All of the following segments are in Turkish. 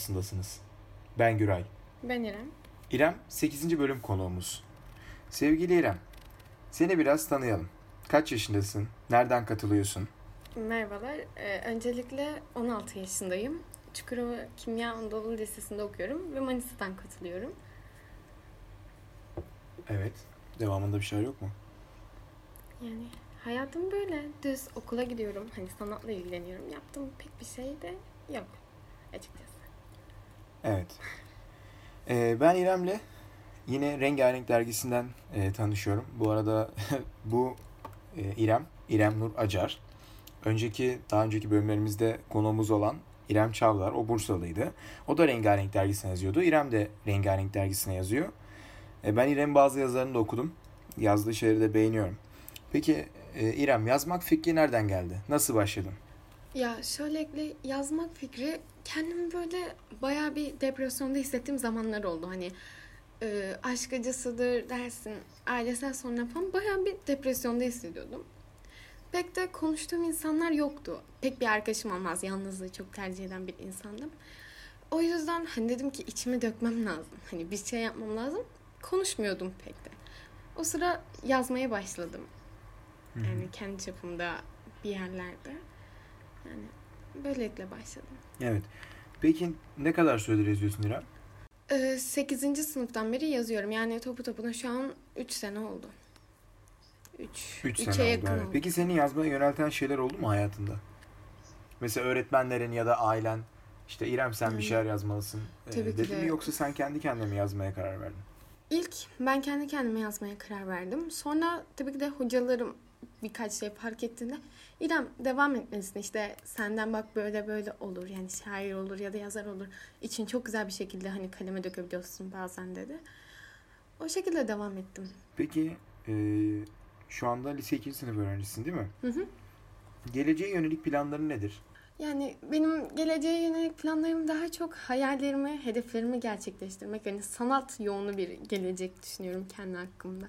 Havasındasınız. Ben Güray. Ben İrem. İrem 8. bölüm konuğumuz. Sevgili İrem, seni biraz tanıyalım. Kaç yaşındasın? Nereden katılıyorsun? Merhabalar. Ee, öncelikle 16 yaşındayım. Çukurova Kimya Anadolu Lisesi'nde okuyorum ve Manisa'dan katılıyorum. Evet. Devamında bir şey yok mu? Yani hayatım böyle. Düz okula gidiyorum. Hani sanatla ilgileniyorum. Yaptığım pek bir şey de yok açıkçası. Evet. Ee, ben İrem'le yine Rengarenk dergisinden e, tanışıyorum. Bu arada bu e, İrem, İrem Nur Acar. Önceki, daha önceki bölümlerimizde konuğumuz olan İrem Çavlar, o Bursalıydı. O da Rengarenk dergisine yazıyordu. İrem de Rengarenk dergisine yazıyor. E, ben İrem'in bazı yazılarını da okudum. Yazdığı şeyleri de beğeniyorum. Peki e, İrem, yazmak fikri nereden geldi? Nasıl başladın? Ya şöyle yazmak fikri kendimi böyle bayağı bir depresyonda hissettiğim zamanlar oldu. Hani e, aşk acısıdır dersin, ailesel sonra falan bayağı bir depresyonda hissediyordum. Pek de konuştuğum insanlar yoktu. Pek bir arkadaşım olmaz. Yalnızlığı çok tercih eden bir insandım. O yüzden hani dedim ki içimi dökmem lazım. Hani bir şey yapmam lazım. Konuşmuyordum pek de. O sıra yazmaya başladım. Yani kendi çapımda bir yerlerde. Yani böylelikle başladım. Evet. Peki ne kadar süredir yazıyorsun İrem? Ee, 8. sınıftan beri yazıyorum. Yani topu topuna şu an 3 sene oldu. 3 3 sene oldu. Evet. Peki seni yazmaya yönelten şeyler oldu mu hayatında? Mesela öğretmenlerin ya da ailen işte İrem sen bir şeyler yazmalısın e, Tabii dedi ki mi de. yoksa sen kendi kendine mi yazmaya karar verdin? İlk ben kendi kendime yazmaya karar verdim. Sonra tabii ki de hocalarım birkaç şey fark ettiğinde İrem devam etmelisin işte senden bak böyle böyle olur yani şair olur ya da yazar olur için çok güzel bir şekilde hani kaleme dökebiliyorsun bazen dedi. O şekilde devam ettim. Peki e, şu anda lise 2. sınıf öğrencisin değil mi? Hı hı. Geleceğe yönelik planların nedir? Yani benim geleceğe yönelik planlarım daha çok hayallerimi, hedeflerimi gerçekleştirmek. Yani sanat yoğunlu bir gelecek düşünüyorum kendi hakkımda.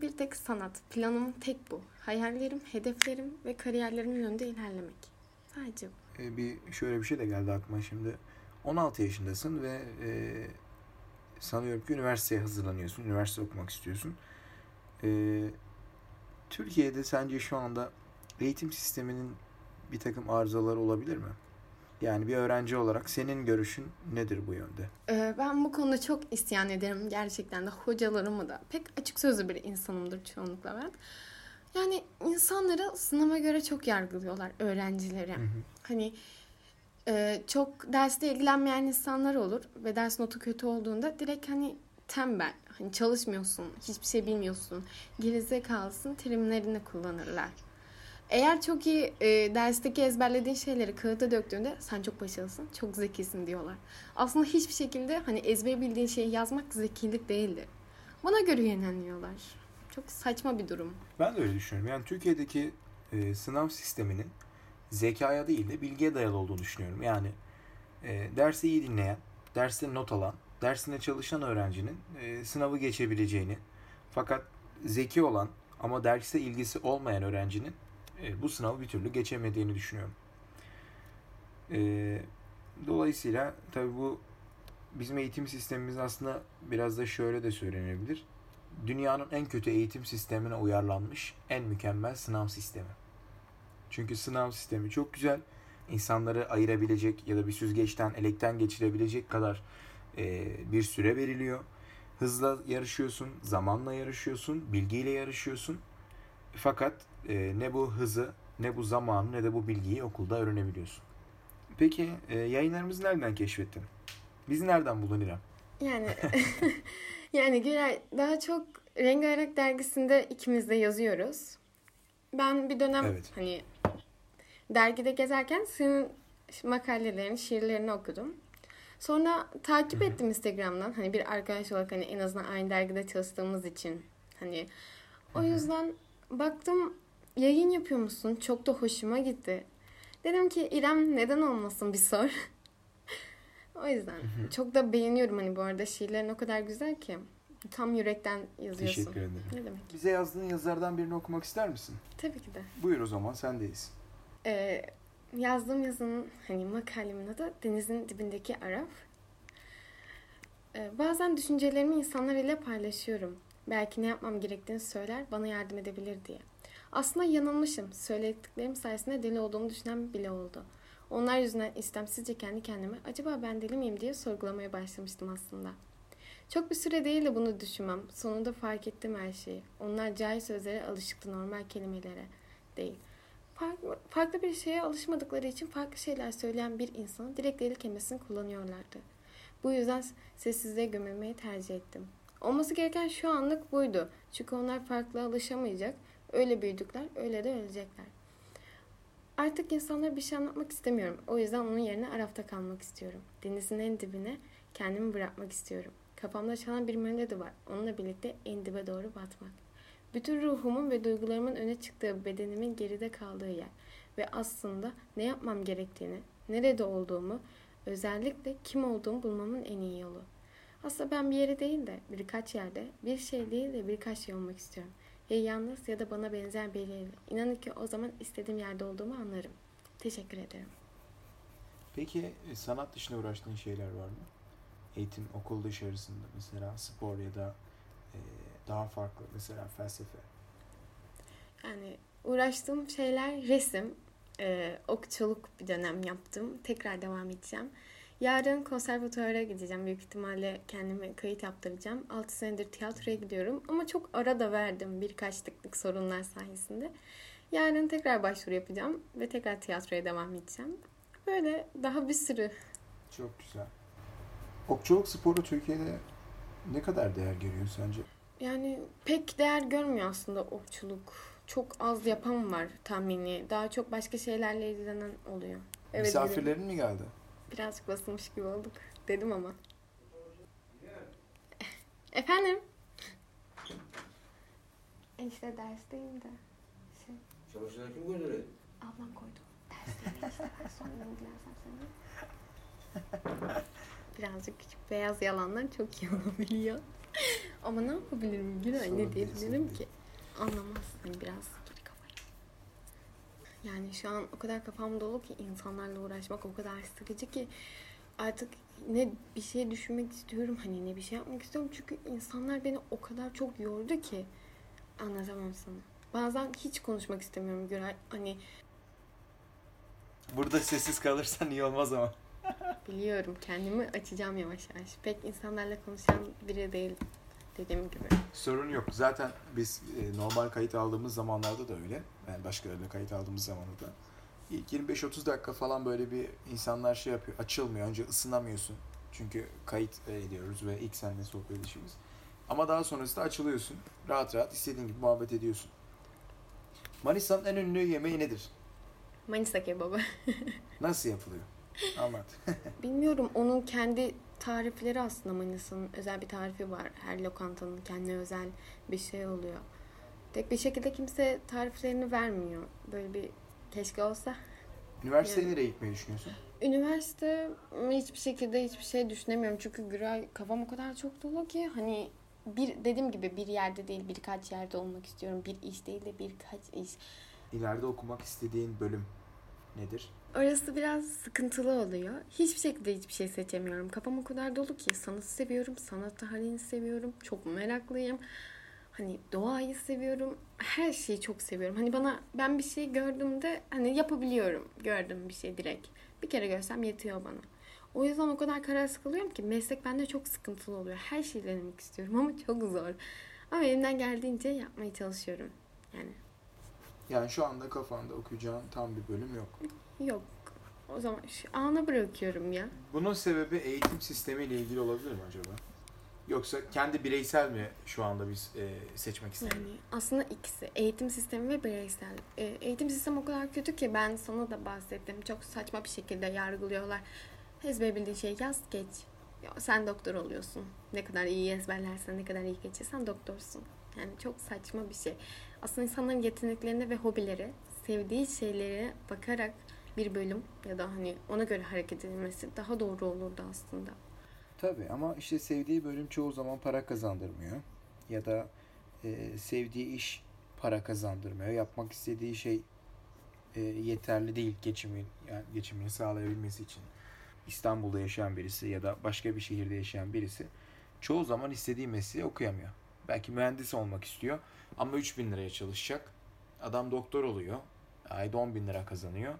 Bir tek sanat. Planım tek bu. Hayallerim, hedeflerim ve kariyerlerimin yönünde ilerlemek. Sadece bu. E, bir şöyle bir şey de geldi aklıma şimdi. 16 yaşındasın ve e, sanıyorum ki üniversiteye hazırlanıyorsun. Üniversite okumak istiyorsun. E, Türkiye'de sence şu anda eğitim sisteminin bir takım arızaları olabilir mi? Yani bir öğrenci olarak senin görüşün nedir bu yönde? Ee, ben bu konuda çok isyan ederim gerçekten de hocalarımı da. Pek açık sözlü bir insanımdır çoğunlukla ben. Yani insanları sınava göre çok yargılıyorlar öğrencileri. Hı hı. Hani e, çok derste ilgilenmeyen insanlar olur ve ders notu kötü olduğunda direkt hani tembel, hani çalışmıyorsun, hiçbir şey bilmiyorsun, gerizekalısın terimlerini kullanırlar. Eğer çok iyi e, dersteki ezberlediğin şeyleri kağıda döktüğünde sen çok başarılısın, çok zekisin diyorlar. Aslında hiçbir şekilde hani ezber bildiğin şeyi yazmak zekilik değildir. Bana göre yönelmiyorlar. Çok saçma bir durum. Ben de öyle düşünüyorum. Yani Türkiye'deki e, sınav sisteminin zekaya değil de bilgiye dayalı olduğunu düşünüyorum. Yani e, dersi iyi dinleyen, derste not alan, dersine çalışan öğrencinin e, sınavı geçebileceğini fakat zeki olan ama derse ilgisi olmayan öğrencinin e, bu sınavı bir türlü geçemediğini düşünüyorum. E, dolayısıyla tabii bu bizim eğitim sistemimiz aslında biraz da şöyle de söylenebilir. Dünyanın en kötü eğitim sistemine uyarlanmış en mükemmel sınav sistemi. Çünkü sınav sistemi çok güzel. İnsanları ayırabilecek ya da bir süzgeçten, elekten geçirebilecek kadar e, bir süre veriliyor. Hızla yarışıyorsun, zamanla yarışıyorsun, bilgiyle yarışıyorsun. Fakat e, ne bu hızı, ne bu zamanı, ne de bu bilgiyi okulda öğrenebiliyorsun. Peki e, yayınlarımızı nereden keşfettin? Bizi nereden buldun İrem? Yani yani Güray daha çok Rengarenk dergisinde ikimiz de yazıyoruz. Ben bir dönem Evet. hani dergide gezerken senin makalelerini, şiirlerini okudum. Sonra takip ettim Instagram'dan. Hani bir arkadaş olarak hani en azından aynı dergide çalıştığımız için hani o yüzden baktım yayın yapıyor musun? Çok da hoşuma gitti. Dedim ki İrem neden olmasın bir sor. o yüzden çok da beğeniyorum hani bu arada şiirlerin o kadar güzel ki. Tam yürekten yazıyorsun. Teşekkür ederim. Ne demek? Bize yazdığın yazılardan birini okumak ister misin? Tabii ki de. Buyur o zaman sendeyiz. Ee, yazdığım yazının hani makalemin adı Denizin Dibindeki Araf. Ee, bazen düşüncelerimi insanlar ile paylaşıyorum. Belki ne yapmam gerektiğini söyler, bana yardım edebilir diye. Aslında yanılmışım. Söylediklerim sayesinde deli olduğumu düşünen bile oldu. Onlar yüzünden istemsizce kendi kendime acaba ben deli miyim diye sorgulamaya başlamıştım aslında. Çok bir süre değil de bunu düşünmem. Sonunda fark ettim her şeyi. Onlar cahil sözlere alışıktı normal kelimelere değil. Farklı, farklı bir şeye alışmadıkları için farklı şeyler söyleyen bir insanın direkt deli kelimesini kullanıyorlardı. Bu yüzden sessizliğe gömülmeyi tercih ettim. Olması gereken şu anlık buydu. Çünkü onlar farklı alışamayacak. Öyle büyüdükler, öyle de ölecekler. Artık insanlara bir şey anlatmak istemiyorum. O yüzden onun yerine Araf'ta kalmak istiyorum. Denizin en dibine kendimi bırakmak istiyorum. Kafamda çalan bir melodi var. Onunla birlikte en dibe doğru batmak. Bütün ruhumun ve duygularımın öne çıktığı bedenimin geride kaldığı yer. Ve aslında ne yapmam gerektiğini, nerede olduğumu, özellikle kim olduğumu bulmamın en iyi yolu. Aslında ben bir yere değil de birkaç yerde, bir şey değil de birkaç şey olmak istiyorum. Ya yalnız ya da bana benzer biriyle. İnanın ki o zaman istediğim yerde olduğumu anlarım. Teşekkür ederim. Peki e, sanat dışında uğraştığın şeyler var mı? Eğitim, okul dışarısında mesela spor ya da e, daha farklı mesela felsefe. Yani uğraştığım şeyler resim, e, okçuluk bir dönem yaptım. Tekrar devam edeceğim. Yarın konservatuara gideceğim. Büyük ihtimalle kendime kayıt yaptıracağım. 6 senedir tiyatroya gidiyorum. Ama çok ara da verdim birkaç teknik sorunlar sayesinde. Yarın tekrar başvuru yapacağım ve tekrar tiyatroya devam edeceğim. Böyle daha bir sürü. Çok güzel. Okçuluk sporu Türkiye'de ne kadar değer görüyor sence? Yani pek değer görmüyor aslında okçuluk. Çok az yapan var tahmini. Daha çok başka şeylerle ilgilenen oluyor. Evet, Misafirlerin mi geldi? Birazcık basılmış gibi olduk. Dedim ama. Efendim? İşte dersteyim de. Şey, Çamaşırları kim gönderiyor? ablam koydu. Dersteyim işte. Ben sonra ilgilensem. Birazcık küçük beyaz yalanlar çok iyi olabiliyor. ama ne yapabilirim? Sorun Ne diyebilirim ki? Anlamazsın biraz. Yani şu an o kadar kafam dolu ki insanlarla uğraşmak o kadar sıkıcı ki artık ne bir şey düşünmek istiyorum hani ne bir şey yapmak istiyorum çünkü insanlar beni o kadar çok yordu ki anlatamam sana. Bazen hiç konuşmak istemiyorum Güray. Hani Burada sessiz kalırsan iyi olmaz ama. biliyorum kendimi açacağım yavaş yavaş. Pek insanlarla konuşan biri değil dediğim gibi. Sorun yok. Zaten biz e, normal kayıt aldığımız zamanlarda da öyle. Yani başkalarıyla kayıt aldığımız zamanda da. İlk 25-30 dakika falan böyle bir insanlar şey yapıyor. Açılmıyor. Önce ısınamıyorsun. Çünkü kayıt ediyoruz ve ilk seninle sohbet edişimiz. Ama daha sonrasında açılıyorsun. Rahat rahat istediğin gibi muhabbet ediyorsun. Manisa'nın en ünlü yemeği nedir? Manisa kebabı. Nasıl yapılıyor? Anlat. Bilmiyorum onun kendi tarifleri aslında Manisa'nın özel bir tarifi var. Her lokantanın kendine özel bir şey oluyor. Tek bir şekilde kimse tariflerini vermiyor. Böyle bir keşke olsa. Üniversiteye Yani- nereye gitmeyi düşünüyorsun? Üniversite hiçbir şekilde hiçbir şey düşünemiyorum. Çünkü Güray kafam o kadar çok dolu ki hani bir dediğim gibi bir yerde değil birkaç yerde olmak istiyorum. Bir iş değil de birkaç iş. İleride okumak istediğin bölüm nedir? Orası biraz sıkıntılı oluyor. Hiçbir şekilde hiçbir şey seçemiyorum. Kafam o kadar dolu ki sanatı seviyorum, sanat tarihini seviyorum. Çok meraklıyım. Hani doğayı seviyorum. Her şeyi çok seviyorum. Hani bana ben bir şey gördüğümde hani yapabiliyorum. Gördüm bir şey direkt. Bir kere görsem yetiyor bana. O yüzden o kadar kararsız kalıyorum ki meslek bende çok sıkıntılı oluyor. Her şeyi denemek istiyorum ama çok zor. Ama elimden geldiğince yapmaya çalışıyorum. Yani Yani şu anda kafanda okuyacağın tam bir bölüm yok. Yok. O zaman şu ana bırakıyorum ya. Bunun sebebi eğitim sistemiyle ilgili olabilir mi acaba? Yoksa kendi bireysel mi şu anda biz e, seçmek istedik? Yani aslında ikisi. Eğitim sistemi ve bireysel. Ee, eğitim sistemi o kadar kötü ki ben sana da bahsettim. Çok saçma bir şekilde yargılıyorlar. Ezber bildiğin şey yaz geç. Ya sen doktor oluyorsun. Ne kadar iyi ezberlersen, ne kadar iyi geçirsen doktorsun. Yani çok saçma bir şey. Aslında insanların yeteneklerine ve hobileri, sevdiği şeylere bakarak bir bölüm ya da hani ona göre hareket edilmesi daha doğru olurdu aslında. Tabii ama işte sevdiği bölüm çoğu zaman para kazandırmıyor. Ya da e, sevdiği iş para kazandırmıyor. Yapmak istediği şey e, yeterli değil geçimin yani geçimini sağlayabilmesi için. İstanbul'da yaşayan birisi ya da başka bir şehirde yaşayan birisi çoğu zaman istediği mesleği okuyamıyor. Belki mühendis olmak istiyor ama 3000 liraya çalışacak. Adam doktor oluyor. Ayda 10 bin lira kazanıyor.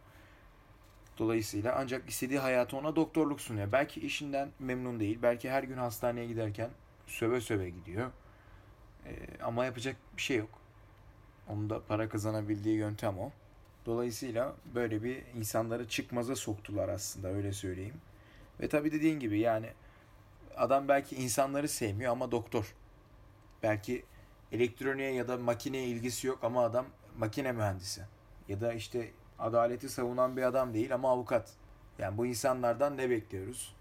Dolayısıyla ancak istediği hayatı ona doktorluk sunuyor. Belki işinden memnun değil. Belki her gün hastaneye giderken söve söve gidiyor. Ee, ama yapacak bir şey yok. Onun da para kazanabildiği yöntem o. Dolayısıyla böyle bir insanları çıkmaza soktular aslında öyle söyleyeyim. Ve tabii dediğin gibi yani adam belki insanları sevmiyor ama doktor. Belki elektroniğe ya da makineye ilgisi yok ama adam makine mühendisi. Ya da işte adaleti savunan bir adam değil ama avukat. Yani bu insanlardan ne bekliyoruz?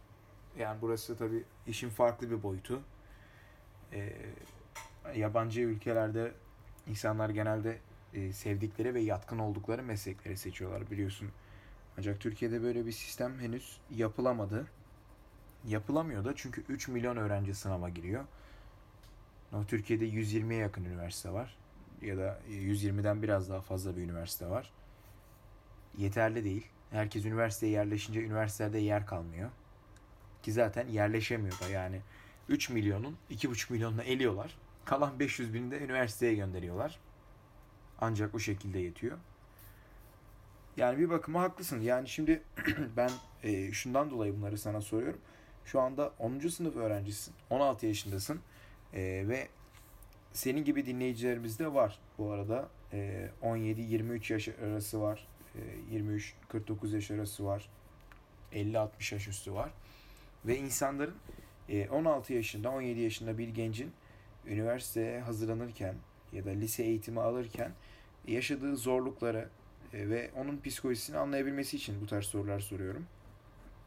Yani burası tabii işin farklı bir boyutu. Ee, yabancı ülkelerde insanlar genelde e, sevdikleri ve yatkın oldukları meslekleri seçiyorlar biliyorsun. Ancak Türkiye'de böyle bir sistem henüz yapılamadı. Yapılamıyor da çünkü 3 milyon öğrenci sınava giriyor. Türkiye'de 120'ye yakın üniversite var. Ya da 120'den biraz daha fazla bir üniversite var. Yeterli değil. Herkes üniversiteye yerleşince üniversitelerde yer kalmıyor. Ki zaten yerleşemiyor da yani 3 milyonun 2,5 milyonunu eliyorlar. Kalan 500 bini de üniversiteye gönderiyorlar. Ancak bu şekilde yetiyor. Yani bir bakıma haklısın. Yani şimdi ben e, şundan dolayı bunları sana soruyorum. Şu anda 10. sınıf öğrencisin. 16 yaşındasın. E, ve senin gibi dinleyicilerimiz de var bu arada. E, 17-23 yaş arası var. E, 23-49 yaş arası var. 50-60 yaş üstü var. Ve insanların e, 16 yaşında, 17 yaşında bir gencin üniversiteye hazırlanırken ya da lise eğitimi alırken yaşadığı zorlukları e, ve onun psikolojisini anlayabilmesi için bu tarz sorular soruyorum.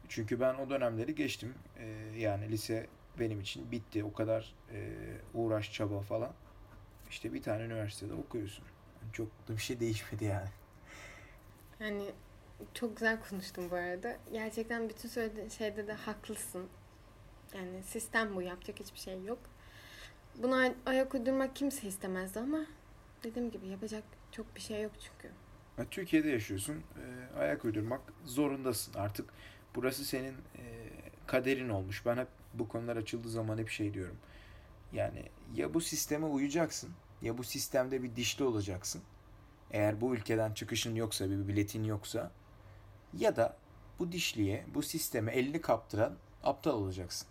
Çünkü ben o dönemleri geçtim. E, yani lise benim için bitti. O kadar e, uğraş, çaba falan. İşte bir tane üniversitede okuyorsun. Çok da bir şey değişmedi yani. Yani çok güzel konuştun bu arada. Gerçekten bütün söylediğin şeyde de haklısın. Yani sistem bu. Yapacak hiçbir şey yok. Buna ayak uydurmak kimse istemezdi ama dediğim gibi yapacak çok bir şey yok çünkü. Türkiye'de yaşıyorsun. E, ayak uydurmak zorundasın. Artık burası senin e, kaderin olmuş. Ben hep bu konular açıldığı zaman hep şey diyorum. Yani ya bu sisteme uyacaksın ya bu sistemde bir dişli olacaksın. Eğer bu ülkeden çıkışın yoksa, bir biletin yoksa ya da bu dişliye, bu sisteme elini kaptıran aptal olacaksın.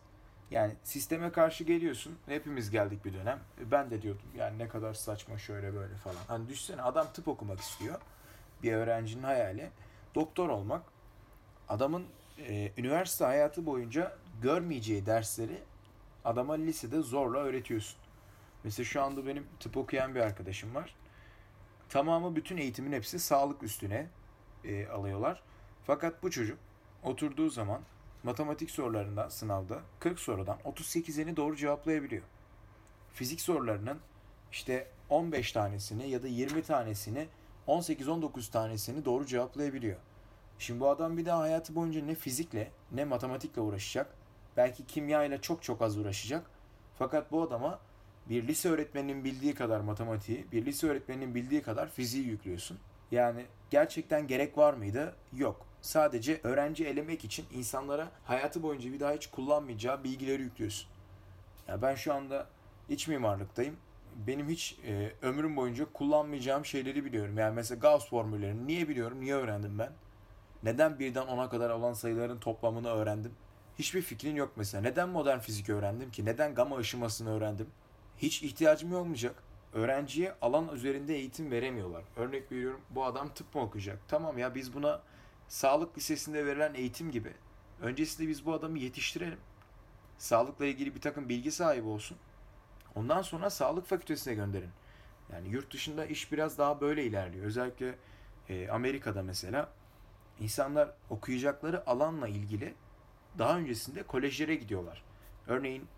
Yani sisteme karşı geliyorsun. Hepimiz geldik bir dönem. Ben de diyordum yani ne kadar saçma şöyle böyle falan. Hani düşsene adam tıp okumak istiyor. Bir öğrencinin hayali. Doktor olmak. Adamın e, üniversite hayatı boyunca görmeyeceği dersleri adama lisede zorla öğretiyorsun. Mesela şu anda benim tıp okuyan bir arkadaşım var. Tamamı bütün eğitimin hepsi sağlık üstüne e, alıyorlar. Fakat bu çocuk oturduğu zaman matematik sorularında sınavda 40 sorudan 38'ini doğru cevaplayabiliyor. Fizik sorularının işte 15 tanesini ya da 20 tanesini 18-19 tanesini doğru cevaplayabiliyor. Şimdi bu adam bir daha hayatı boyunca ne fizikle ne matematikle uğraşacak. Belki kimya ile çok çok az uğraşacak. Fakat bu adama bir lise öğretmeninin bildiği kadar matematiği, bir lise öğretmeninin bildiği kadar fiziği yüklüyorsun. Yani gerçekten gerek var mıydı? Yok. Sadece öğrenci elemek için insanlara hayatı boyunca bir daha hiç kullanmayacağı bilgileri yüklüyorsun. Ya ben şu anda iç mimarlıktayım. Benim hiç e, ömrüm boyunca kullanmayacağım şeyleri biliyorum. Yani mesela Gauss formüllerini niye biliyorum, niye öğrendim ben? Neden birden ona kadar olan sayıların toplamını öğrendim? Hiçbir fikrin yok mesela. Neden modern fizik öğrendim ki? Neden gama ışımasını öğrendim? Hiç ihtiyacım olmayacak. Öğrenciye alan üzerinde eğitim veremiyorlar. Örnek veriyorum bu adam tıp mı okuyacak? Tamam ya biz buna sağlık lisesinde verilen eğitim gibi. Öncesinde biz bu adamı yetiştirelim. Sağlıkla ilgili bir takım bilgi sahibi olsun. Ondan sonra sağlık fakültesine gönderin. Yani yurt dışında iş biraz daha böyle ilerliyor. Özellikle e, Amerika'da mesela insanlar okuyacakları alanla ilgili daha öncesinde kolejlere gidiyorlar. Örneğin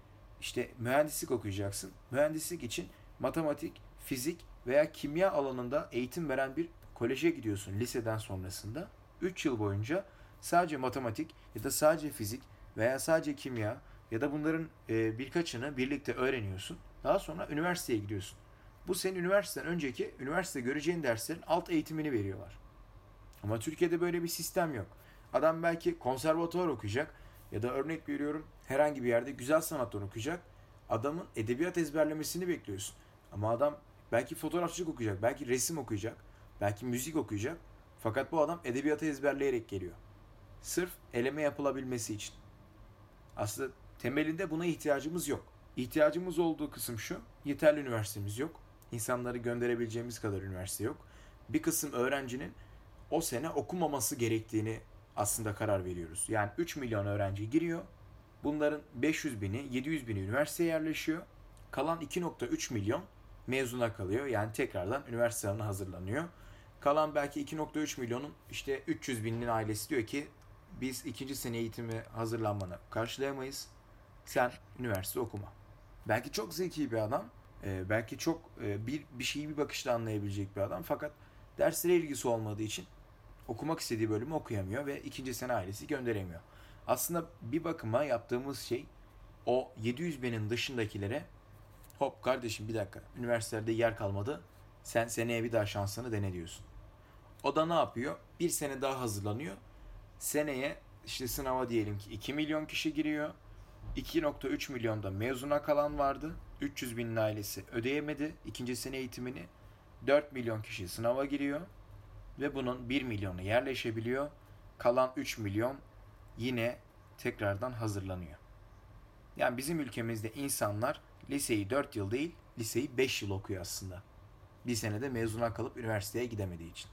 işte mühendislik okuyacaksın. Mühendislik için matematik, fizik veya kimya alanında eğitim veren bir koleje gidiyorsun liseden sonrasında. 3 yıl boyunca sadece matematik ya da sadece fizik veya sadece kimya ya da bunların e, birkaçını birlikte öğreniyorsun. Daha sonra üniversiteye gidiyorsun. Bu senin üniversiteden önceki üniversite göreceğin derslerin alt eğitimini veriyorlar. Ama Türkiye'de böyle bir sistem yok. Adam belki konservatuvar okuyacak ya da örnek veriyorum herhangi bir yerde güzel sanatlar okuyacak. Adamın edebiyat ezberlemesini bekliyorsun. Ama adam belki fotoğrafçılık okuyacak, belki resim okuyacak, belki müzik okuyacak. Fakat bu adam edebiyatı ezberleyerek geliyor. Sırf eleme yapılabilmesi için. Aslında temelinde buna ihtiyacımız yok. İhtiyacımız olduğu kısım şu. Yeterli üniversitemiz yok. İnsanları gönderebileceğimiz kadar üniversite yok. Bir kısım öğrencinin o sene okumaması gerektiğini aslında karar veriyoruz. Yani 3 milyon öğrenci giriyor. Bunların 500 bini, 700 bini üniversiteye yerleşiyor. Kalan 2.3 milyon mezuna kalıyor. Yani tekrardan üniversite sınavına hazırlanıyor. Kalan belki 2.3 milyonun işte 300 binin ailesi diyor ki biz ikinci sene eğitimi hazırlanmanı karşılayamayız. Sen üniversite okuma. Belki çok zeki bir adam. e, belki çok e, bir, bir şeyi bir bakışta anlayabilecek bir adam. Fakat derslere ilgisi olmadığı için okumak istediği bölümü okuyamıyor ve ikinci sene ailesi gönderemiyor. Aslında bir bakıma yaptığımız şey o 700 binin dışındakilere hop kardeşim bir dakika üniversitelerde yer kalmadı sen seneye bir daha şansını dene diyorsun. O da ne yapıyor? Bir sene daha hazırlanıyor. Seneye işte sınava diyelim ki 2 milyon kişi giriyor. 2.3 milyonda mezuna kalan vardı. 300 binin ailesi ödeyemedi ikinci sene eğitimini. 4 milyon kişi sınava giriyor. Ve bunun 1 milyonu yerleşebiliyor. Kalan 3 milyon yine tekrardan hazırlanıyor. Yani bizim ülkemizde insanlar liseyi 4 yıl değil, liseyi 5 yıl okuyor aslında. Bir senede mezuna kalıp üniversiteye gidemediği için.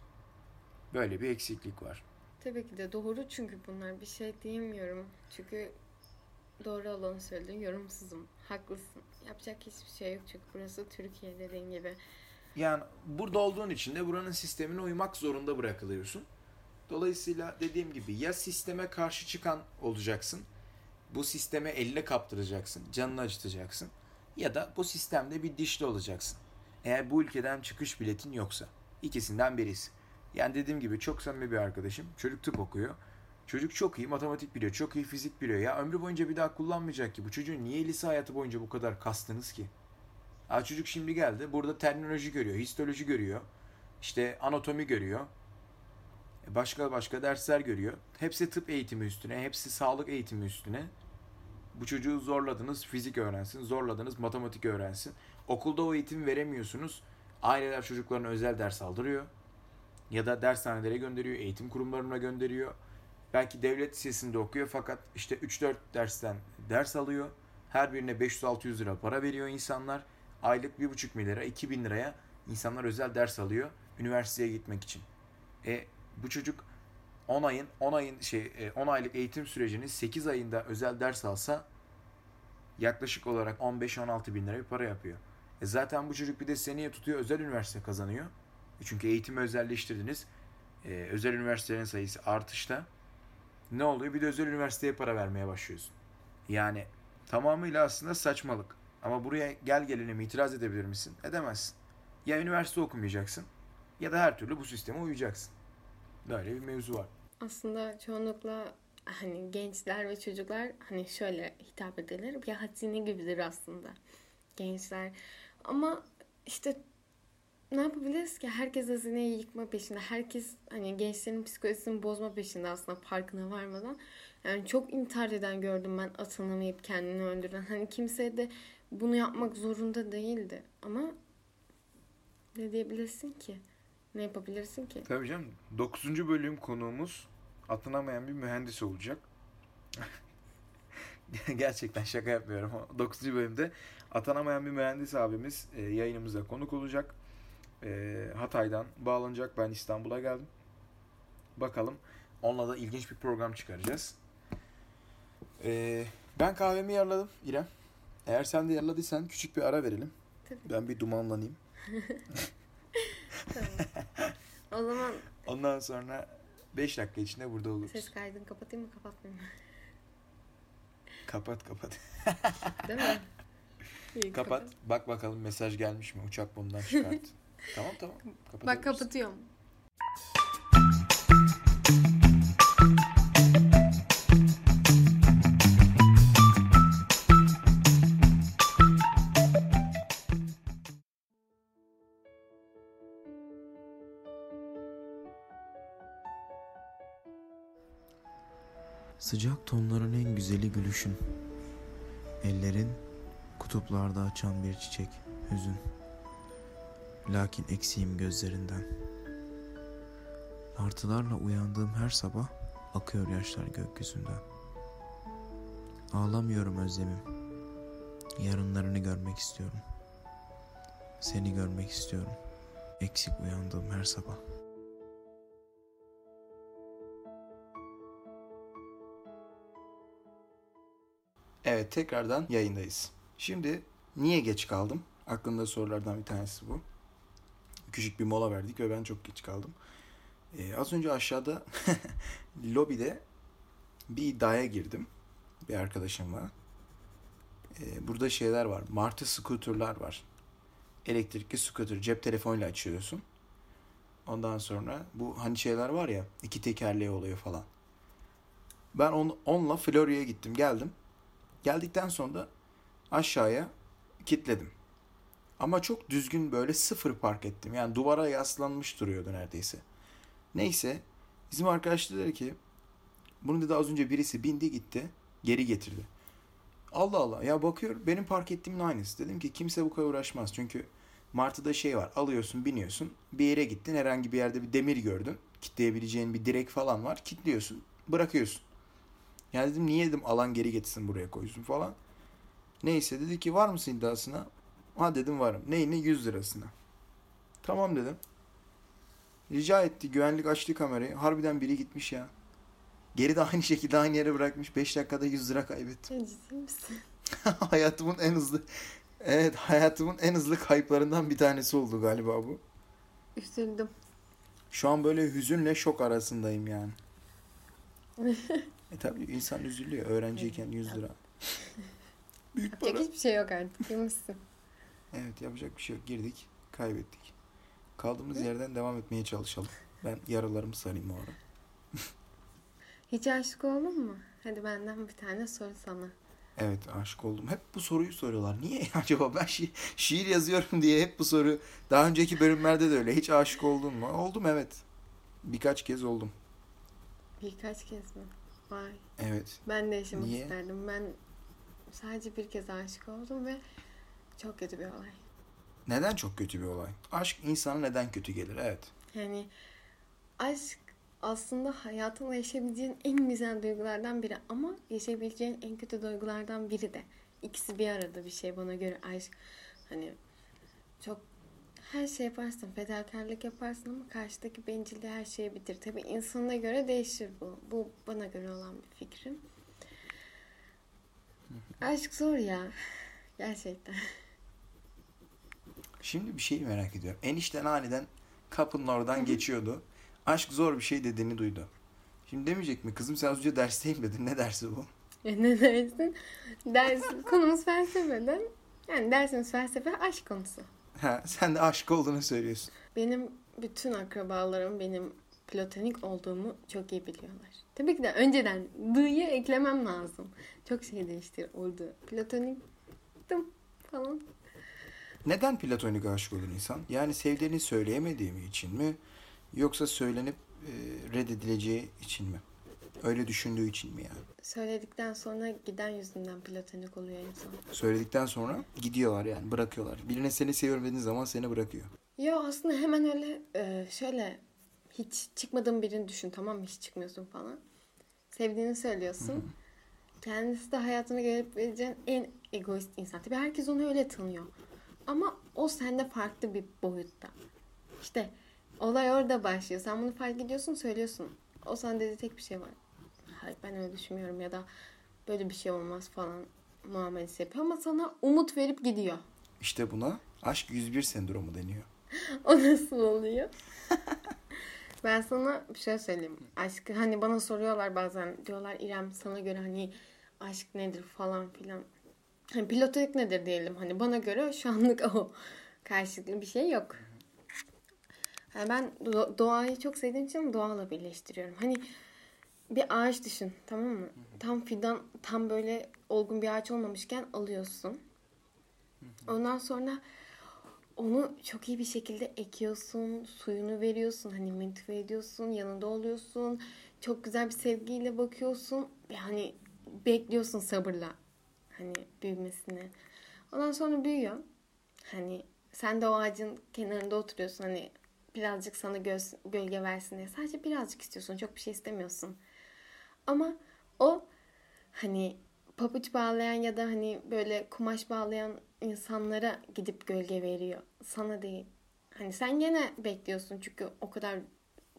Böyle bir eksiklik var. Tabii ki de doğru çünkü bunlar bir şey diyemiyorum. Çünkü doğru olanı söyledin. Yorumsuzum. Haklısın. Yapacak hiçbir şey yok çünkü burası Türkiye dediğin gibi. Yani burada olduğun için de buranın sistemine uymak zorunda bırakılıyorsun. Dolayısıyla dediğim gibi ya sisteme karşı çıkan olacaksın. Bu sisteme eline kaptıracaksın. Canını acıtacaksın. Ya da bu sistemde bir dişli olacaksın. Eğer bu ülkeden çıkış biletin yoksa. ikisinden birisi. Yani dediğim gibi çok samimi bir arkadaşım. Çocuk tıp okuyor. Çocuk çok iyi matematik biliyor, çok iyi fizik biliyor. Ya ömrü boyunca bir daha kullanmayacak ki. Bu çocuğun niye lise hayatı boyunca bu kadar kastınız ki? Ha, çocuk şimdi geldi. Burada terminoloji görüyor, histoloji görüyor. işte anatomi görüyor. E, Başka başka dersler görüyor. Hepsi tıp eğitimi üstüne, hepsi sağlık eğitimi üstüne. Bu çocuğu zorladınız fizik öğrensin, zorladınız matematik öğrensin. Okulda o eğitimi veremiyorsunuz. Aileler çocuklarına özel ders aldırıyor. Ya da dershanelere gönderiyor, eğitim kurumlarına gönderiyor. Belki devlet lisesinde okuyor fakat işte 3-4 dersten ders alıyor. Her birine 500-600 lira para veriyor insanlar. Aylık 1,5 milyara, 2000 liraya insanlar özel ders alıyor üniversiteye gitmek için. E bu çocuk 10 ayın 10 ayın şey e, 10 aylık eğitim sürecinin 8 ayında özel ders alsa yaklaşık olarak 15-16 bin lira bir para yapıyor. E zaten bu çocuk bir de seneye tutuyor özel üniversite kazanıyor. E çünkü eğitimi özelleştirdiniz. E, özel üniversitelerin sayısı artışta. Ne oluyor? Bir de özel üniversiteye para vermeye başlıyorsun. Yani tamamıyla aslında saçmalık. Ama buraya gel gelelim itiraz edebilir misin? Edemezsin. Ya üniversite okumayacaksın ya da her türlü bu sisteme uyacaksın. Böyle bir mevzu var. Aslında çoğunlukla hani gençler ve çocuklar hani şöyle hitap edilir. Bir hazine gibidir aslında. Gençler. Ama işte ne yapabiliriz ki? Herkes hazineyi yıkma peşinde. Herkes hani gençlerin psikolojisini bozma peşinde aslında farkına varmadan. Yani çok intihar eden gördüm ben atanamayıp kendini öldüren. Hani kimse de bunu yapmak zorunda değildi. Ama ne diyebilirsin ki? Ne yapabilirsin ki? Tabii canım. 9. bölüm konuğumuz atanamayan bir mühendis olacak. Gerçekten şaka yapmıyorum. 9. bölümde atanamayan bir mühendis abimiz e, yayınımıza konuk olacak. E, Hatay'dan bağlanacak. Ben İstanbul'a geldim. Bakalım. Onunla da ilginç bir program çıkaracağız. E, ben kahvemi yarladım İrem. Eğer sen de yarladıysan küçük bir ara verelim. Tabii. Ben bir dumanlanayım. Tamam. O zaman Ondan sonra 5 dakika içinde burada oluruz. ses kaydını kapatayım mı kapatmayayım mı? Kapat kapat. Değil mi? İyi, Kapat. Bak bakalım mesaj gelmiş mi? Uçak bundan çıkart. tamam tamam. Bak kapatıyorum. Sıcak tonların en güzeli gülüşün. Ellerin kutuplarda açan bir çiçek, hüzün. Lakin eksiğim gözlerinden. Martılarla uyandığım her sabah akıyor yaşlar gökyüzünden. Ağlamıyorum özlemim. Yarınlarını görmek istiyorum. Seni görmek istiyorum. Eksik uyandığım her sabah. Evet tekrardan yayındayız. Şimdi niye geç kaldım? Aklımda sorulardan bir tanesi bu. Küçük bir mola verdik ve ben çok geç kaldım. Ee, az önce aşağıda lobide bir iddiaya girdim. Bir arkadaşımla. Ee, burada şeyler var. Martı scooter'lar var. Elektrikli scooter. Cep telefonuyla açıyorsun. Ondan sonra bu hani şeyler var ya iki tekerleği oluyor falan. Ben on, onunla Florya'ya gittim geldim. Geldikten sonra da aşağıya kilitledim. Ama çok düzgün böyle sıfır park ettim. Yani duvara yaslanmış duruyordu neredeyse. Neyse bizim arkadaş dedi ki bunu dedi az önce birisi bindi gitti geri getirdi. Allah Allah ya bakıyor benim park ettiğimin aynısı. Dedim ki kimse bu kadar uğraşmaz. Çünkü Martı'da şey var alıyorsun biniyorsun bir yere gittin herhangi bir yerde bir demir gördün. Kitleyebileceğin bir direk falan var. Kitliyorsun bırakıyorsun. Yani dedim niye dedim alan geri getirsin buraya koysun falan. Neyse dedi ki var mısın iddiasına? Ha dedim varım. Neyine? 100 lirasına. Tamam dedim. Rica etti. Güvenlik açtı kamerayı. Harbiden biri gitmiş ya. Geri de aynı şekilde aynı yere bırakmış. 5 dakikada 100 lira kaybettim. Ciddi misin? hayatımın en hızlı Evet hayatımın en hızlı kayıplarından bir tanesi oldu galiba bu. Üzüldüm. Şu an böyle hüzünle şok arasındayım yani. e tabii insan üzülüyor öğrenciyken 100 lira. Büyük Yapacak para. hiçbir şey yok artık. Yemişsin. Evet yapacak bir şey yok. Girdik, kaybettik. Kaldığımız yerden devam etmeye çalışalım. Ben yaralarımı sarayım o ara. Hiç aşık oldun mu? Hadi benden bir tane soru sana. Evet aşık oldum. Hep bu soruyu soruyorlar. Niye acaba ben şi- şiir yazıyorum diye hep bu soru. Daha önceki bölümlerde de öyle. Hiç aşık oldun mu? Oldum evet. Birkaç kez oldum. Birkaç kez mi? Vay. Evet. Ben de yaşamak Niye? isterdim. Ben sadece bir kez aşık oldum ve çok kötü bir olay. Neden çok kötü bir olay? Aşk insana neden kötü gelir? Evet. Yani aşk aslında hayatında yaşayabileceğin en güzel duygulardan biri ama yaşayabileceğin en kötü duygulardan biri de. İkisi bir arada bir şey bana göre aşk. Hani çok her şey yaparsın, fedakarlık yaparsın ama karşıdaki bencilliği her şeyi bitir. Tabii insana göre değişir bu. Bu bana göre olan bir fikrim. Aşk zor ya. Gerçekten. Şimdi bir şey merak ediyorum. Enişten aniden kapının oradan geçiyordu. Aşk zor bir şey dediğini duydu. Şimdi demeyecek mi? Kızım sen az önce dersteyim dedin. Ne dersi bu? E ne dersin? Ders, konumuz felsefeden. Yani dersimiz felsefe aşk konusu. Ha, sen de aşık olduğunu söylüyorsun. Benim bütün akrabalarım benim platonik olduğumu çok iyi biliyorlar. Tabii ki de önceden dıyı eklemem lazım. Çok şey değiştir oldu. Platoniktim falan. Neden platonik aşık olur insan? Yani sevdiğini söyleyemediği mi için mi? Yoksa söylenip e, reddedileceği için mi? Öyle düşündüğü için mi yani? Söyledikten sonra giden yüzünden platonik oluyor insan. Söyledikten sonra gidiyorlar yani bırakıyorlar. Birine seni seviyorum dediğin zaman seni bırakıyor. Yo aslında hemen öyle e, şöyle hiç çıkmadığın birini düşün tamam mı? Hiç çıkmıyorsun falan. Sevdiğini söylüyorsun. Kendisi de hayatını görebileceğin en egoist insan. Tabii herkes onu öyle tanıyor. Ama o sende farklı bir boyutta. İşte olay orada başlıyor. Sen bunu fark ediyorsun söylüyorsun. O sana dediği tek bir şey var. Hayır ben öyle düşünmüyorum ya da böyle bir şey olmaz falan muamelesi yapıyor. Ama sana umut verip gidiyor. İşte buna aşk 101 sendromu deniyor. O nasıl oluyor? ben sana bir şey söyleyeyim. Aşkı hani bana soruyorlar bazen diyorlar İrem sana göre hani aşk nedir falan filan. Hani platonik nedir diyelim. Hani bana göre şu anlık o karşılıklı bir şey yok. Yani ben do- doğayı çok sevdiğim için doğayla birleştiriyorum. Hani bir ağaç düşün tamam mı? Tam fidan tam böyle olgun bir ağaç olmamışken alıyorsun. Ondan sonra onu çok iyi bir şekilde ekiyorsun, suyunu veriyorsun, hani motive ediyorsun, yanında oluyorsun. Çok güzel bir sevgiyle bakıyorsun ve hani bekliyorsun sabırla hani büyümesini. Ondan sonra büyüyor. Hani sen de o ağacın kenarında oturuyorsun hani birazcık sana göz, gölge versin diye. Sadece birazcık istiyorsun. Çok bir şey istemiyorsun. Ama o hani pabuç bağlayan ya da hani böyle kumaş bağlayan insanlara gidip gölge veriyor. Sana değil. Hani sen gene bekliyorsun çünkü o kadar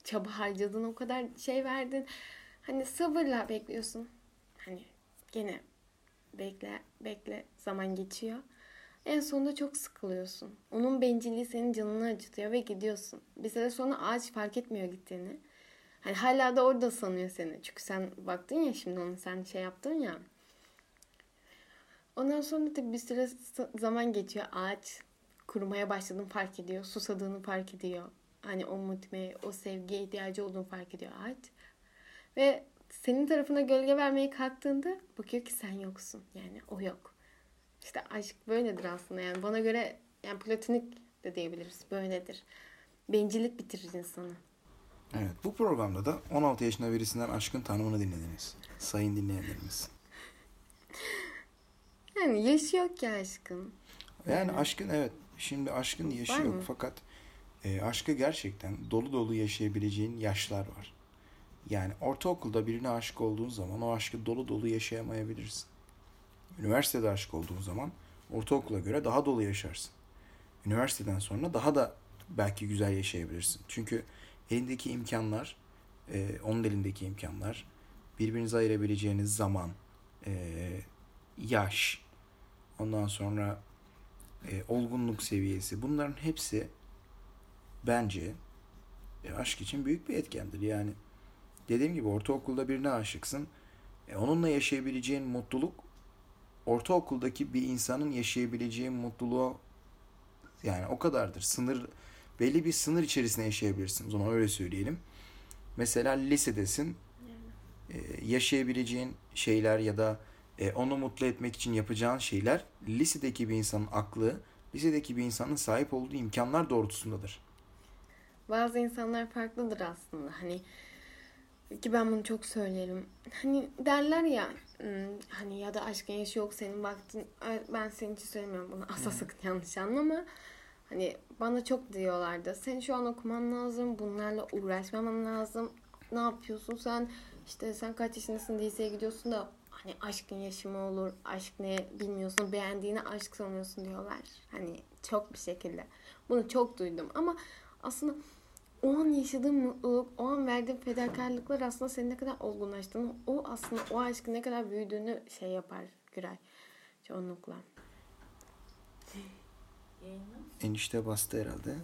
çaba harcadın, o kadar şey verdin. Hani sabırla bekliyorsun. Hani gene bekle, bekle zaman geçiyor. En sonunda çok sıkılıyorsun. Onun bencilliği senin canını acıtıyor ve gidiyorsun. Bir süre sonra ağaç fark etmiyor gittiğini. Hani hala da orada sanıyor seni. Çünkü sen baktın ya şimdi onu sen şey yaptın ya. Ondan sonra da bir süre zaman geçiyor. Ağaç kurumaya başladığını fark ediyor. Susadığını fark ediyor. Hani o motive, o sevgiye ihtiyacı olduğunu fark ediyor ağaç. Ve senin tarafına gölge vermeye kalktığında bakıyor ki sen yoksun. Yani o yok. İşte aşk böyledir aslında yani bana göre yani platonik de diyebiliriz böyledir. Bencillik bitirir insanı. Evet bu programda da 16 yaşında birisinden aşkın tanımını dinlediniz. Sayın dinleyenlerimiz. Yani yaşı yok ki aşkın. Yani aşkın evet şimdi aşkın yaşı Var yok mı? fakat e, aşkı gerçekten dolu dolu yaşayabileceğin yaşlar var. Yani ortaokulda birine aşık olduğun zaman o aşkı dolu dolu yaşayamayabilirsin. Üniversitede aşık olduğun zaman ortaokula göre daha dolu yaşarsın. Üniversiteden sonra daha da belki güzel yaşayabilirsin. Çünkü elindeki imkanlar, e, onun elindeki imkanlar, birbirinize ayırabileceğiniz zaman, e, yaş, ondan sonra e, olgunluk seviyesi bunların hepsi bence e, aşk için büyük bir etkendir. Yani dediğim gibi ortaokulda birine aşıksın. E, onunla yaşayabileceğin mutluluk ortaokuldaki bir insanın yaşayabileceği mutluluğa yani o kadardır. Sınır belli bir sınır içerisinde yaşayabilirsin. O zaman öyle söyleyelim. Mesela lisedesin. E, yaşayabileceğin şeyler ya da e, onu mutlu etmek için yapacağın şeyler lisedeki bir insanın aklı, lisedeki bir insanın sahip olduğu imkanlar doğrultusundadır. Bazı insanlar farklıdır aslında. Hani ki ben bunu çok söylerim. Hani derler ya "Hmm, hani ya da aşkın yaşı yok senin baktın ben senin için söylemiyorum bunu asla sakın yanlış anlama. Hani bana çok diyorlardı. Sen şu an okuman lazım. Bunlarla uğraşmaman lazım. Ne yapıyorsun sen? İşte sen kaç yaşındasın liseye gidiyorsun da hani aşkın yaşı mı olur? Aşk ne bilmiyorsun. Beğendiğini aşk sanıyorsun diyorlar. Hani çok bir şekilde. Bunu çok duydum ama aslında o an yaşadığın mutluluk, o an verdiğin fedakarlıklar aslında senin ne kadar olgunlaştığını, o aslında o aşkın ne kadar büyüdüğünü şey yapar Güray. Çoğunlukla. Enişte bastı herhalde.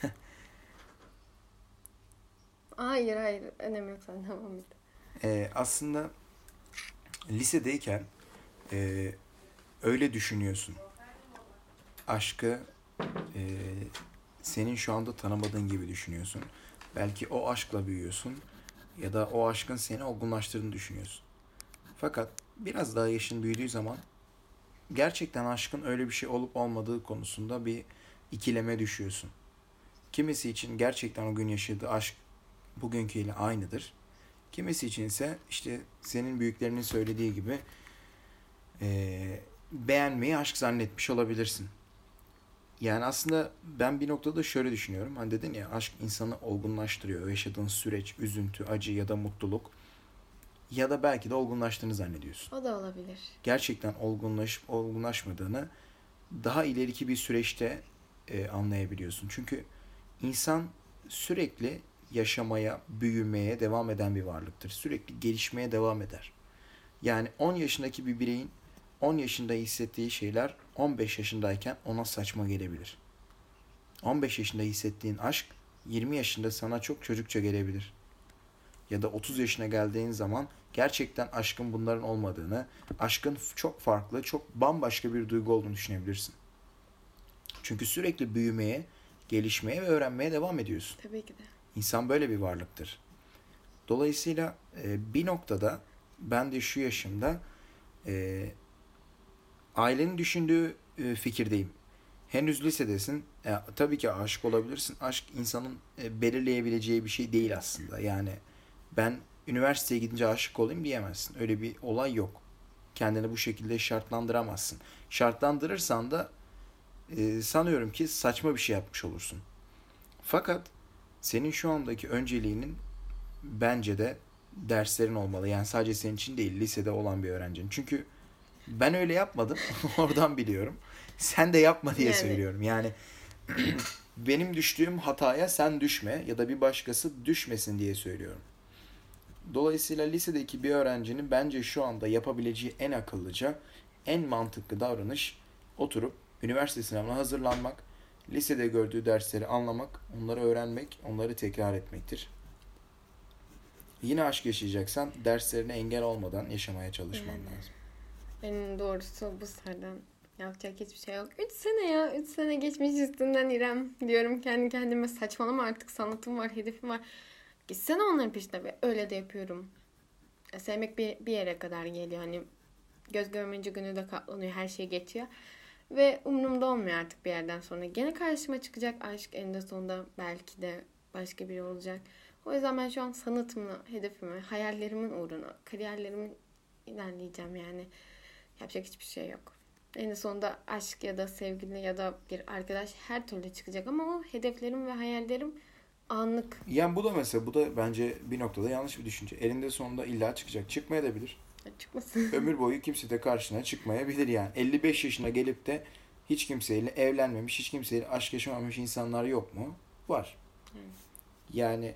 Hayır hayır önemi yok sen devam et. Ee, aslında lisedeyken e, öyle düşünüyorsun. Aşkı e, senin şu anda tanımadığın gibi düşünüyorsun. Belki o aşkla büyüyorsun ya da o aşkın seni olgunlaştırdığını düşünüyorsun. Fakat biraz daha yaşın büyüdüğü zaman gerçekten aşkın öyle bir şey olup olmadığı konusunda bir ikileme düşüyorsun. Kimisi için gerçekten o gün yaşadığı aşk bugünküyle aynıdır. Kimisi için ise işte senin büyüklerinin söylediği gibi eee, beğenmeyi aşk zannetmiş olabilirsin. Yani aslında ben bir noktada şöyle düşünüyorum. Hani dedin ya aşk insanı olgunlaştırıyor. Yaşadığın süreç, üzüntü, acı ya da mutluluk. Ya da belki de olgunlaştığını zannediyorsun. O da olabilir. Gerçekten olgunlaşıp olgunlaşmadığını daha ileriki bir süreçte e, anlayabiliyorsun. Çünkü insan sürekli yaşamaya, büyümeye devam eden bir varlıktır. Sürekli gelişmeye devam eder. Yani 10 yaşındaki bir bireyin 10 yaşında hissettiği şeyler 15 yaşındayken ona saçma gelebilir. 15 yaşında hissettiğin aşk 20 yaşında sana çok çocukça gelebilir. Ya da 30 yaşına geldiğin zaman gerçekten aşkın bunların olmadığını, aşkın çok farklı, çok bambaşka bir duygu olduğunu düşünebilirsin. Çünkü sürekli büyümeye, gelişmeye ve öğrenmeye devam ediyorsun. Tabii ki de. İnsan böyle bir varlıktır. Dolayısıyla e, bir noktada ben de şu yaşımda e, ailenin düşündüğü e, fikirdeyim. henüz lisedesin. E, tabii ki aşık olabilirsin. Aşk insanın e, belirleyebileceği bir şey değil aslında. Yani ben üniversiteye gidince aşık olayım diyemezsin. Öyle bir olay yok. Kendini bu şekilde şartlandıramazsın. Şartlandırırsan da e, sanıyorum ki saçma bir şey yapmış olursun. Fakat senin şu andaki önceliğinin bence de derslerin olmalı. Yani sadece senin için değil, lisede olan bir öğrencinin. Çünkü ben öyle yapmadım. Oradan biliyorum. Sen de yapma diye Yani. söylüyorum. Yani benim düştüğüm hataya sen düşme ya da bir başkası düşmesin diye söylüyorum. Dolayısıyla lisedeki bir öğrencinin bence şu anda yapabileceği en akıllıca, en mantıklı davranış oturup üniversite sınavına hazırlanmak, lisede gördüğü dersleri anlamak, onları öğrenmek, onları tekrar etmektir. Yine aşk yaşayacaksan derslerine engel olmadan yaşamaya çalışman Yani. lazım. En doğrusu bu sıradan yapacak hiçbir şey yok. 3 sene ya. 3 sene geçmiş üstünden İrem. Diyorum kendi kendime saçmalama artık sanatım var, hedefim var. Gitsene onların peşinde ve öyle de yapıyorum. Ya Sevmek bir, bir yere kadar geliyor. Hani göz görmeyince günü de katlanıyor. Her şey geçiyor. Ve umurumda olmuyor artık bir yerden sonra. Gene karşıma çıkacak aşk eninde sonunda belki de başka biri olacak. O yüzden ben şu an sanatımla, hedefimi, hayallerimin uğruna, kariyerlerimin ilerleyeceğim yani. Yapacak hiçbir şey yok. En sonunda aşk ya da sevgili ya da bir arkadaş her türlü çıkacak ama o hedeflerim ve hayallerim anlık. Yani bu da mesela bu da bence bir noktada yanlış bir düşünce. Elinde sonunda illa çıkacak. Çıkmaya da bilir. Çıkmasın. Ömür boyu kimse de karşına çıkmayabilir yani. 55 yaşına gelip de hiç kimseyle evlenmemiş, hiç kimseyle aşk yaşamamış insanlar yok mu? Var. Evet. Yani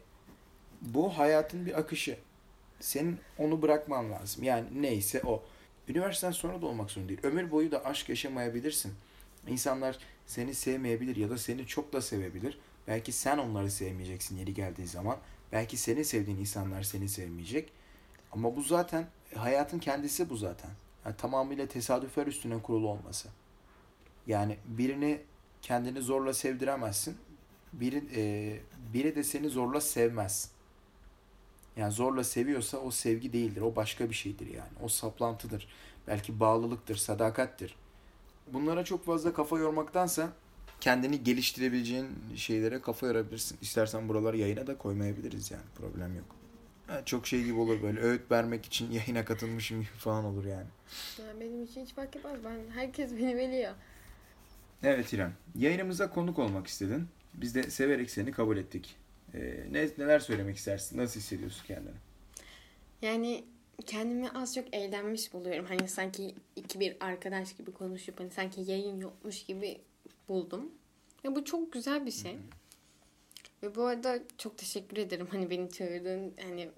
bu hayatın bir akışı. Senin onu bırakman lazım. Yani neyse o. Üniversiteden sonra da olmak zorunda değil. Ömür boyu da aşk yaşamayabilirsin. İnsanlar seni sevmeyebilir ya da seni çok da sevebilir. Belki sen onları sevmeyeceksin yeri geldiği zaman. Belki senin sevdiğin insanlar seni sevmeyecek. Ama bu zaten hayatın kendisi bu zaten. Yani tamamıyla tesadüfler üstüne kurulu olması. Yani birini kendini zorla sevdiremezsin. Biri, e, biri de seni zorla sevmez. Yani zorla seviyorsa o sevgi değildir. O başka bir şeydir yani. O saplantıdır. Belki bağlılıktır, sadakattir. Bunlara çok fazla kafa yormaktansa kendini geliştirebileceğin şeylere kafa yorabilirsin. İstersen buraları yayına da koymayabiliriz yani. Problem yok. Ha, çok şey gibi olur böyle. Öğüt vermek için yayına katılmışım gibi falan olur yani. Yani benim için hiç fark etmez. Ben, herkes beni biliyor. Evet İrem. Yayınımıza konuk olmak istedin. Biz de severek seni kabul ettik. Ee, ne, neler söylemek istersin? Nasıl hissediyorsun kendini? Yani kendimi az çok eğlenmiş buluyorum. Hani sanki iki bir arkadaş gibi konuşup hani sanki yayın yokmuş gibi buldum. Ya bu çok güzel bir şey. Ve bu arada çok teşekkür ederim hani beni çağırdığın hani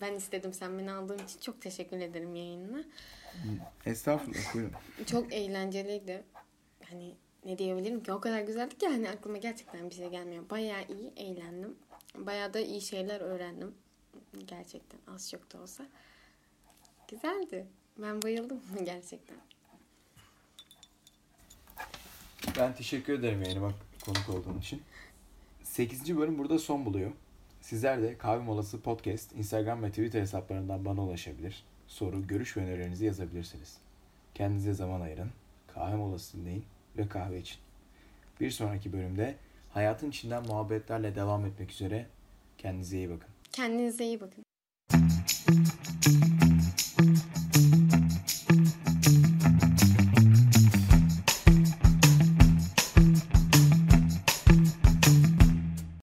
ben istedim sen beni aldığın için çok teşekkür ederim yayınına. Estağfurullah. Buyurun. Çok eğlenceliydi. Hani ne diyebilirim ki o kadar güzeldi ki hani aklıma gerçekten bir şey gelmiyor. Bayağı iyi eğlendim. Bayağı da iyi şeyler öğrendim. Gerçekten az çok da olsa. Güzeldi. Ben bayıldım gerçekten. Ben teşekkür ederim yayınıma konuk olduğun için. 8. bölüm burada son buluyor. Sizler de Kahve Molası Podcast Instagram ve Twitter hesaplarından bana ulaşabilir. Soru, görüş ve önerilerinizi yazabilirsiniz. Kendinize zaman ayırın. Kahve molası dinleyin ve kahve için. Bir sonraki bölümde hayatın içinden muhabbetlerle devam etmek üzere. Kendinize iyi bakın. Kendinize iyi bakın.